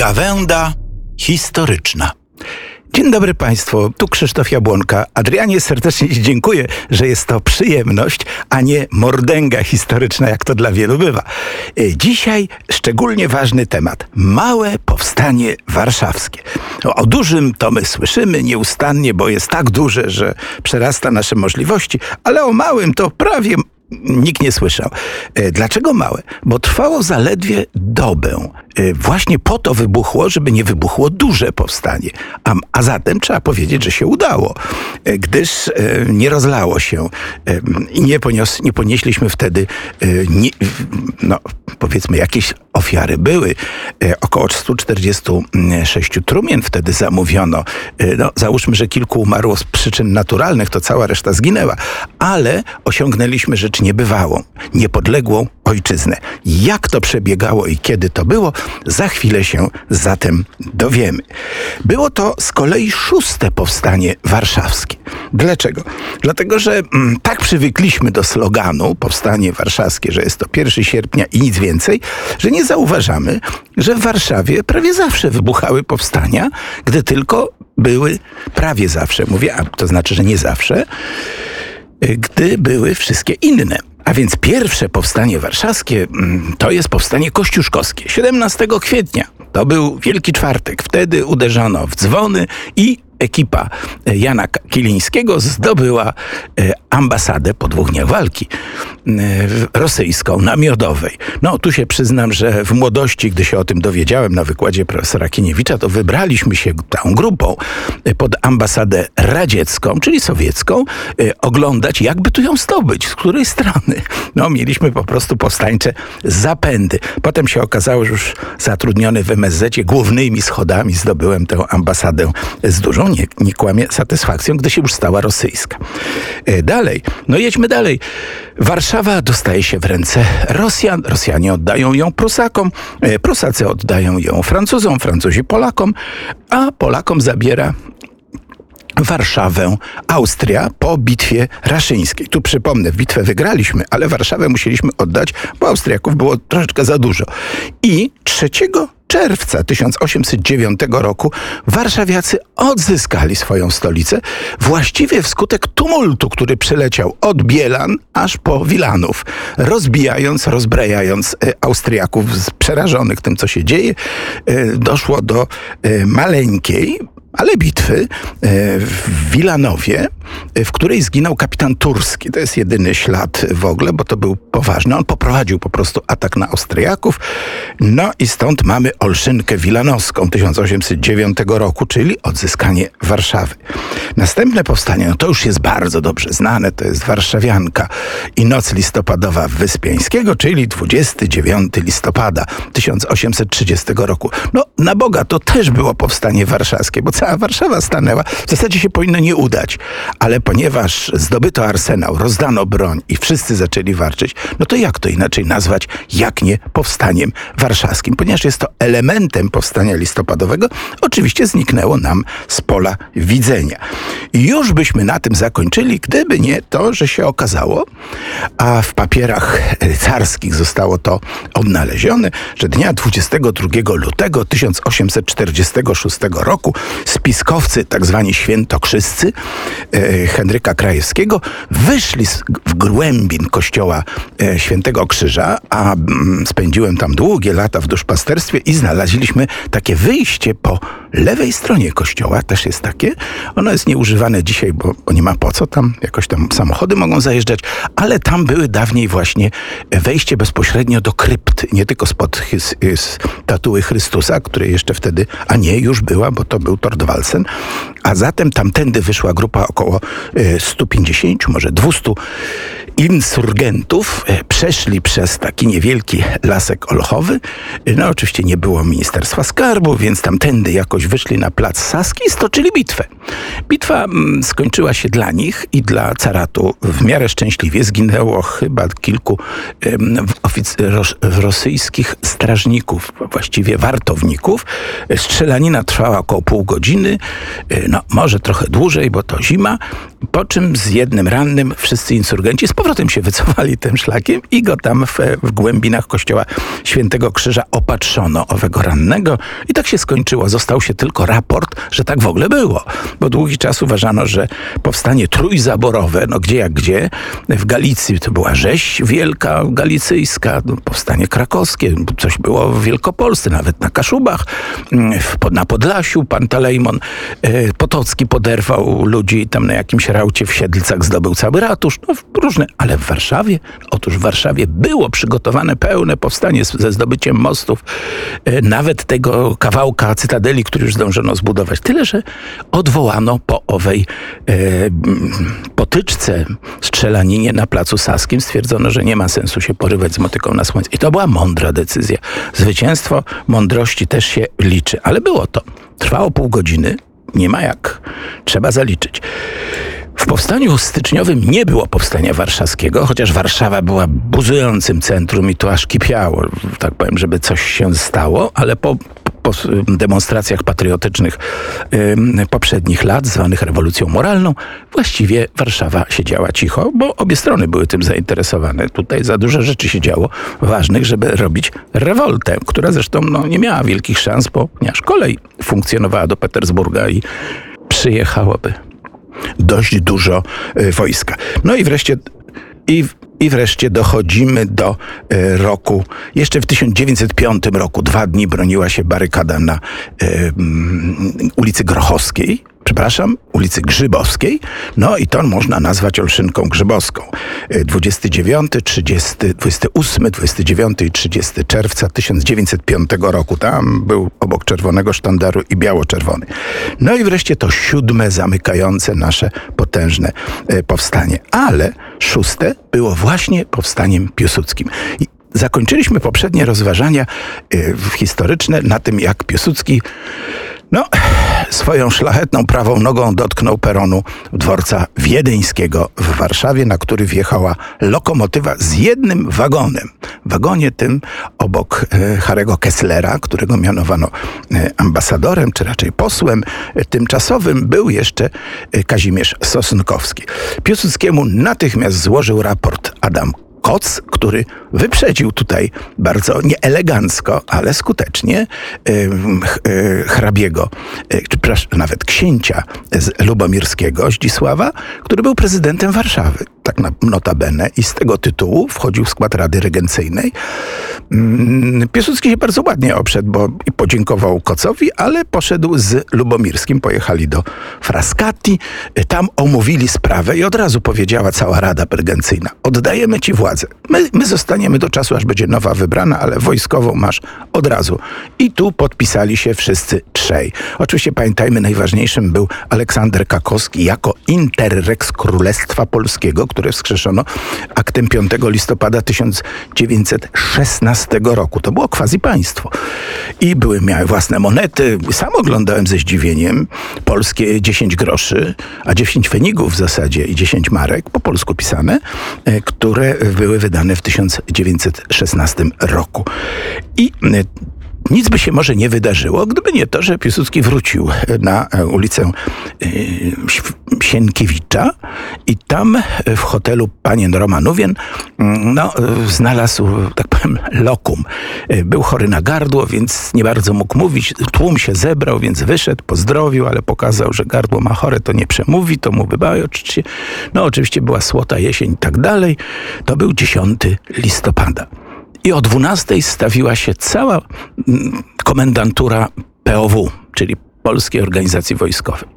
Gawęda historyczna. Dzień dobry Państwu, tu Krzysztof Jabłonka. Adrianie serdecznie dziękuję, że jest to przyjemność, a nie mordęga historyczna, jak to dla wielu bywa. E, dzisiaj szczególnie ważny temat. Małe powstanie warszawskie. O dużym to my słyszymy nieustannie, bo jest tak duże, że przerasta nasze możliwości, ale o małym to prawie nikt nie słyszał. E, dlaczego małe? Bo trwało zaledwie dobę. E, właśnie po to wybuchło, żeby nie wybuchło duże powstanie. A, a zatem trzeba powiedzieć, że się udało, e, gdyż nie rozlało się i nie, ponios, nie ponieśliśmy wtedy, nie, no, powiedzmy, jakieś ofiary były. Około 146 trumien wtedy zamówiono. No, załóżmy, że kilku umarło z przyczyn naturalnych, to cała reszta zginęła, ale osiągnęliśmy rzecz niebywałą, niepodległą ojczyznę. Jak to przebiegało i kiedy to było, za chwilę się zatem dowiemy. Było to z kolei szóste powstanie warszawskie. Dlaczego? Dlatego, że mm, tak przywykliśmy do sloganu powstanie warszawskie, że jest to 1 sierpnia i nic więcej, że nie zauważamy, że w Warszawie prawie zawsze wybuchały powstania, gdy tylko były prawie zawsze, mówię, a to znaczy, że nie zawsze, gdy były wszystkie inne. A więc pierwsze powstanie warszawskie mm, to jest powstanie kościuszkowskie 17 kwietnia. To był Wielki Czwartek. Wtedy uderzono w dzwony i ekipa e, Jana Kilińskiego zdobyła e, ambasadę po dwóch dniach walki e, rosyjską na Miodowej. No tu się przyznam, że w młodości, gdy się o tym dowiedziałem na wykładzie profesora Kiniewicza, to wybraliśmy się tą grupą pod ambasadę radziecką, czyli sowiecką, oglądać, jakby tu ją zdobyć, z której strony. No mieliśmy po prostu powstańcze zapędy. Potem się okazało, że już zatrudniony w MSZ głównymi schodami zdobyłem tę ambasadę z dużą nie, nie kłamie satysfakcją, gdy się już stała rosyjska. E, dalej, no jedźmy dalej. Warszawa dostaje się w ręce Rosjan, Rosjanie oddają ją Prusakom, e, Prusacy oddają ją Francuzom, Francuzi Polakom, a Polakom zabiera Warszawę, Austria po bitwie raszyńskiej. Tu przypomnę, bitwę wygraliśmy, ale Warszawę musieliśmy oddać, bo Austriaków było troszeczkę za dużo. I 3 czerwca 1809 roku warszawiacy odzyskali swoją stolicę właściwie wskutek tumultu, który przyleciał od Bielan aż po Wilanów, rozbijając, rozbrajając e, Austriaków przerażonych tym, co się dzieje. E, doszło do e, maleńkiej, ale bitwy w Wilanowie, w której zginął kapitan Turski. To jest jedyny ślad w ogóle, bo to był poważny. On poprowadził po prostu atak na Austriaków. No i stąd mamy Olszynkę Wilanowską 1809 roku, czyli odzyskanie Warszawy. Następne powstanie, no to już jest bardzo dobrze znane, to jest Warszawianka i noc listopadowa Wyspiańskiego, czyli 29 listopada 1830 roku. No na Boga, to też było powstanie warszawskie, bo cała Warszawa stanęła. W zasadzie się powinno nie udać, ale ponieważ zdobyto arsenał, rozdano broń i wszyscy zaczęli walczyć, no to jak to inaczej nazwać, jak nie powstaniem warszawskim? Ponieważ jest to elementem powstania listopadowego, oczywiście zniknęło nam z pola widzenia. I już byśmy na tym zakończyli, gdyby nie to, że się okazało, a w papierach carskich zostało to odnalezione, że dnia 22 lutego 1846 roku spiskowcy, tak zwani świętokrzyscy e, Henryka Krajewskiego, wyszli z, w głębin kościoła e, Świętego Krzyża, a mm, spędziłem tam długie lata w duszpasterstwie i znaleźliśmy takie wyjście po lewej stronie kościoła, też jest takie. Ono jest nieużywane dzisiaj, bo, bo nie ma po co, tam jakoś tam samochody mogą zajeżdżać, ale tam były dawniej właśnie wejście bezpośrednio do krypty, nie tylko spod statuły Chrystusa, której jeszcze wtedy, a nie, już była, bo to był Tordwalsen, a zatem tamtędy wyszła grupa około 150, e, może 200 insurgentów e, przeszli przez taki niewielki lasek olchowy. E, no oczywiście nie było Ministerstwa Skarbu, więc tamtędy jakoś wyszli na plac Saski i stoczyli bitwę. Bitwa mm, skończyła się dla nich i dla caratu w miarę szczęśliwie. Zginęło chyba kilku rosyjskich strażników, właściwie wartowników. Strzelanina trwała około pół godziny. No może trochę dłużej, bo to zima, po czym z jednym rannym wszyscy insurgenci z powrotem się wycofali tym szlakiem i go tam w, w głębinach kościoła Świętego Krzyża opatrzono owego rannego. I tak się skończyło. Został się tylko raport, że tak w ogóle było, bo długi czas uważano, że powstanie trójzaborowe, no gdzie jak gdzie, w Galicji to była rzeź wielka galicyjska, no, powstanie krakowskie, coś było w Wielkopolsce, nawet na Kaszubach, mm, na Podlasiu Pantalejmon e, Potocki poderwał ludzi tam na jakimś raucie w Siedlcach zdobył cały ratusz, no różne, ale w Warszawie, otóż w Warszawie było przygotowane pełne powstanie ze zdobyciem mostów, e, nawet tego kawałka cytadeli, który już zdążono zbudować. Tyle, że odwołano po owej e, potyczce, strzelaninie na Placu Saskim, stwierdzono, że nie ma sensu się porywać z motyką na słońce. I to była mądra decyzja. Zwycięstwo mądrości też się liczy, ale było to. Trwało pół godziny, nie ma jak. Trzeba zaliczyć. W powstaniu styczniowym nie było powstania warszawskiego, chociaż Warszawa była buzującym centrum i tu aż kipiało, tak powiem, żeby coś się stało, ale po, po demonstracjach patriotycznych poprzednich lat, zwanych rewolucją moralną, właściwie Warszawa siedziała cicho, bo obie strony były tym zainteresowane. Tutaj za dużo rzeczy się działo ważnych, żeby robić rewoltę, która zresztą no, nie miała wielkich szans, ponieważ kolej funkcjonowała do Petersburga i przyjechałoby dość dużo y, wojska. No i wreszcie i, I wreszcie dochodzimy do e, roku, jeszcze w 1905 roku, dwa dni broniła się barykada na e, ulicy Grochowskiej, przepraszam, ulicy Grzybowskiej. No i to można nazwać Olszynką Grzybowską. 29, 30, 28, 29 i 30 czerwca 1905 roku. Tam był obok czerwonego sztandaru i biało-czerwony. No i wreszcie to siódme zamykające nasze potężne e, powstanie. Ale szóste było właśnie powstaniem piłsudskim. I zakończyliśmy poprzednie rozważania e, historyczne na tym, jak Piłsudski no, swoją szlachetną prawą nogą dotknął peronu dworca wiedeńskiego w Warszawie, na który wjechała lokomotywa z jednym wagonem. Wagonie tym obok e, Harego Kesslera, którego mianowano e, ambasadorem, czy raczej posłem e, tymczasowym, był jeszcze Kazimierz Sosnkowski. Piłsudskiemu natychmiast złożył raport Adam koc, który wyprzedził tutaj bardzo nieelegancko, ale skutecznie hrabiego, e, czy nawet księcia z Lubomirskiego, Zdzisława, który był prezydentem Warszawy tak notabene i z tego tytułu wchodził w skład Rady Regencyjnej. Mm, Piłsudski się bardzo ładnie obszedł, bo i podziękował Kocowi, ale poszedł z Lubomirskim, pojechali do Frascati, tam omówili sprawę i od razu powiedziała cała Rada Regencyjna, oddajemy ci władzę. My, my zostaniemy do czasu, aż będzie nowa wybrana, ale wojskową masz od razu. I tu podpisali się wszyscy trzej. Oczywiście pamiętajmy, najważniejszym był Aleksander Kakowski jako interrex Królestwa Polskiego, które wskrzeszono aktem 5 listopada 1916 roku. To było quasi państwo. I były, miały własne monety. Sam oglądałem ze zdziwieniem polskie 10 groszy, a 10 fenigów w zasadzie i 10 marek, po polsku pisane, e, które były wydane w 1916 roku. I e, nic by się może nie wydarzyło, gdyby nie to, że Piłsudski wrócił na e, ulicę Sienkiewicza i tam w hotelu Panien Romanówien mm, no, znalazł, tak powiem, lokum. E, był chory na gardło, więc nie bardzo mógł mówić. Tłum się zebrał, więc wyszedł, pozdrowił, ale pokazał, że gardło ma chore, to nie przemówi, to mu wybawi oczywiście. No oczywiście była słota jesień i tak dalej. To był 10 listopada. I o 12 stawiła się cała mm, komendantura POW, czyli Polskiej Organizacji Wojskowej.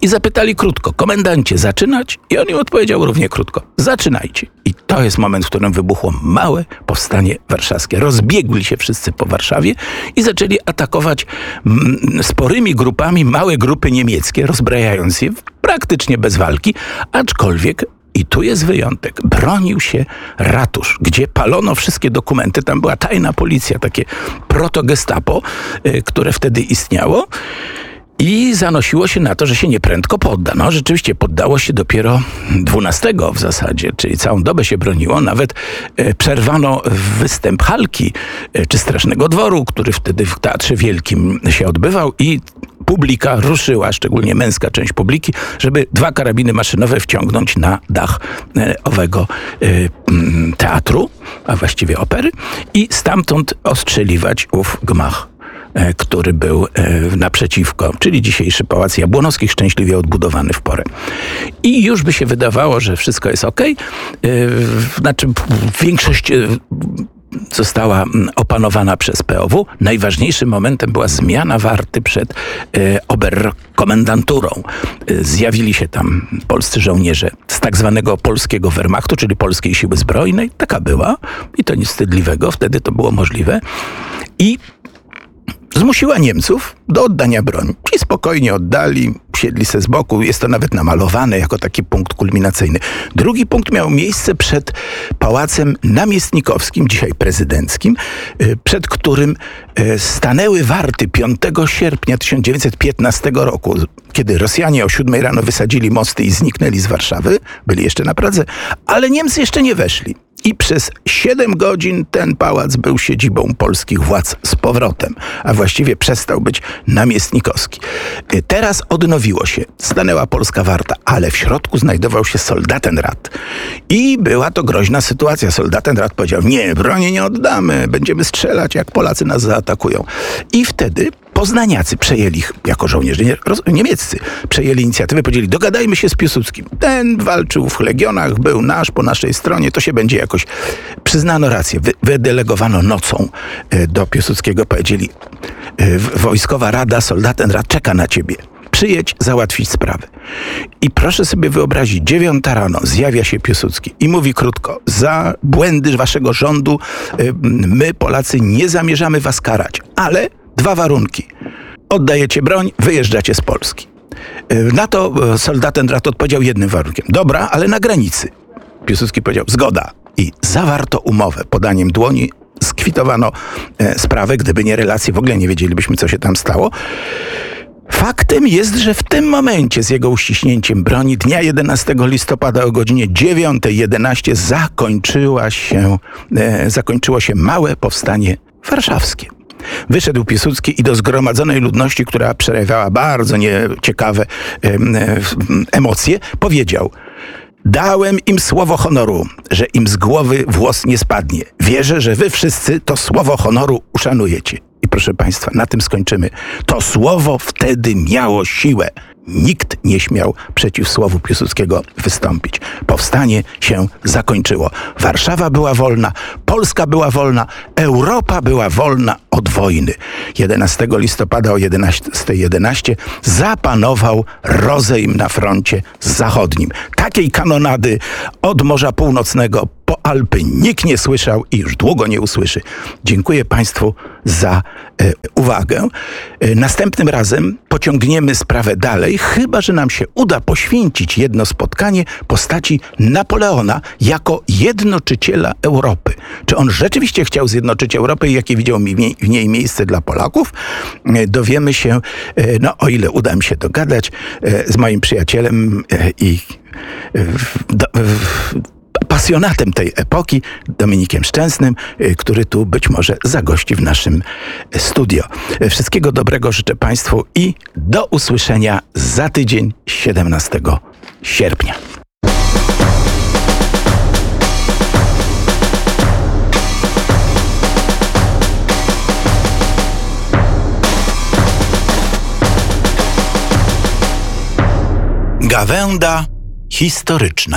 I zapytali krótko, komendancie, zaczynać? I on im odpowiedział równie krótko, zaczynajcie. I to jest moment, w którym wybuchło małe powstanie warszawskie. Rozbiegli się wszyscy po Warszawie i zaczęli atakować mm, sporymi grupami małe grupy niemieckie, rozbrajając je praktycznie bez walki, aczkolwiek i tu jest wyjątek. Bronił się ratusz, gdzie palono wszystkie dokumenty. Tam była tajna policja, takie proto-gestapo, y, które wtedy istniało. I zanosiło się na to, że się nieprędko podda. No, rzeczywiście poddało się dopiero 12 w zasadzie, czyli całą dobę się broniło. Nawet e, przerwano występ Halki e, czy Strasznego Dworu, który wtedy w Teatrze Wielkim się odbywał i publika ruszyła, szczególnie męska część publiki, żeby dwa karabiny maszynowe wciągnąć na dach e, owego e, teatru, a właściwie opery i stamtąd ostrzeliwać ów gmach który był naprzeciwko, czyli dzisiejszy Pałac Jabłonowskich, szczęśliwie odbudowany w porę. I już by się wydawało, że wszystko jest ok. Znaczy, większość została opanowana przez POW. Najważniejszym momentem była zmiana warty przed e, oberkomendanturą. E, zjawili się tam polscy żołnierze z tak zwanego polskiego Wehrmachtu, czyli polskiej siły zbrojnej. Taka była i to nic wstydliwego, wtedy to było możliwe. I zmusiła Niemców do oddania broni. Ci spokojnie oddali, siedli se z boku, jest to nawet namalowane jako taki punkt kulminacyjny. Drugi punkt miał miejsce przed Pałacem Namiestnikowskim, dzisiaj prezydenckim, y, przed którym y, stanęły warty 5 sierpnia 1915 roku, kiedy Rosjanie o 7 rano wysadzili mosty i zniknęli z Warszawy, byli jeszcze na Pradze, ale Niemcy jeszcze nie weszli. I przez 7 godzin ten pałac był siedzibą polskich władz z powrotem, a właściwie przestał być namiestnikowski. Y, teraz odnowiło się. Stanęła polska warta, ale w środku znajdował się soldatenrat. I była to groźna sytuacja. Soldatenrat powiedział, nie, broni nie oddamy, będziemy strzelać, jak Polacy nas zaatakują. I wtedy Poznaniacy przejęli, jako żołnierze niemieccy, przejęli inicjatywę, powiedzieli, dogadajmy się z Piłsudskim. Ten walczył w legionach, był nasz, po naszej stronie, to się będzie jakoś... Przyznano rację, wydelegowano nocą e, do Piłsudskiego, powiedzieli, e, wojskowa rada, soldaten rad czeka na ciebie przyjedź załatwić sprawę. I proszę sobie wyobrazić, dziewiąta rano zjawia się Piłsudski i mówi krótko, za błędy waszego rządu e, my Polacy nie zamierzamy was karać, ale Dwa warunki. Oddajecie broń, wyjeżdżacie z Polski. E, na to e, soldatenrat odpowiedział jednym warunkiem. Dobra, ale na granicy. Piłsudski powiedział, zgoda. I zawarto umowę podaniem dłoni, skwitowano e, sprawę. Gdyby nie relacje, w ogóle nie wiedzielibyśmy, co się tam stało. Faktem jest, że w tym momencie z jego uściśnięciem broni dnia 11 listopada o godzinie 9.11 zakończyła się, zakończyło się małe powstanie warszawskie. Wyszedł Piłsudski i do zgromadzonej ludności, która przejawiała bardzo nieciekawe emocje, powiedział Dałem im słowo honoru, że im z głowy włos nie spadnie. Wierzę, że wy wszyscy to słowo honoru uszanujecie. I proszę Państwa, na tym skończymy. To słowo wtedy miało siłę. Nikt nie śmiał przeciw słowu Piłsudskiego wystąpić. Powstanie się zakończyło. Warszawa była wolna, Polska była wolna, Europa była wolna od wojny. 11 listopada o 11.11 11 zapanował rozejm na froncie zachodnim. Takiej kanonady od Morza Północnego po Alpy nikt nie słyszał i już długo nie usłyszy. Dziękuję Państwu za e, uwagę. E, następnym razem pociągniemy sprawę dalej, chyba że nam się uda poświęcić jedno spotkanie postaci Napoleona jako jednoczyciela Europy. Czy on rzeczywiście chciał zjednoczyć Europę i jakie widział w niej miejsce dla Polaków? E, dowiemy się, e, no o ile uda mi się dogadać, z moim przyjacielem i do, pasjonatem tej epoki, Dominikiem Szczęsnym, y, który tu być może zagości w naszym studio. Wszystkiego dobrego życzę Państwu i do usłyszenia za tydzień 17 sierpnia. Gawęda historyczna.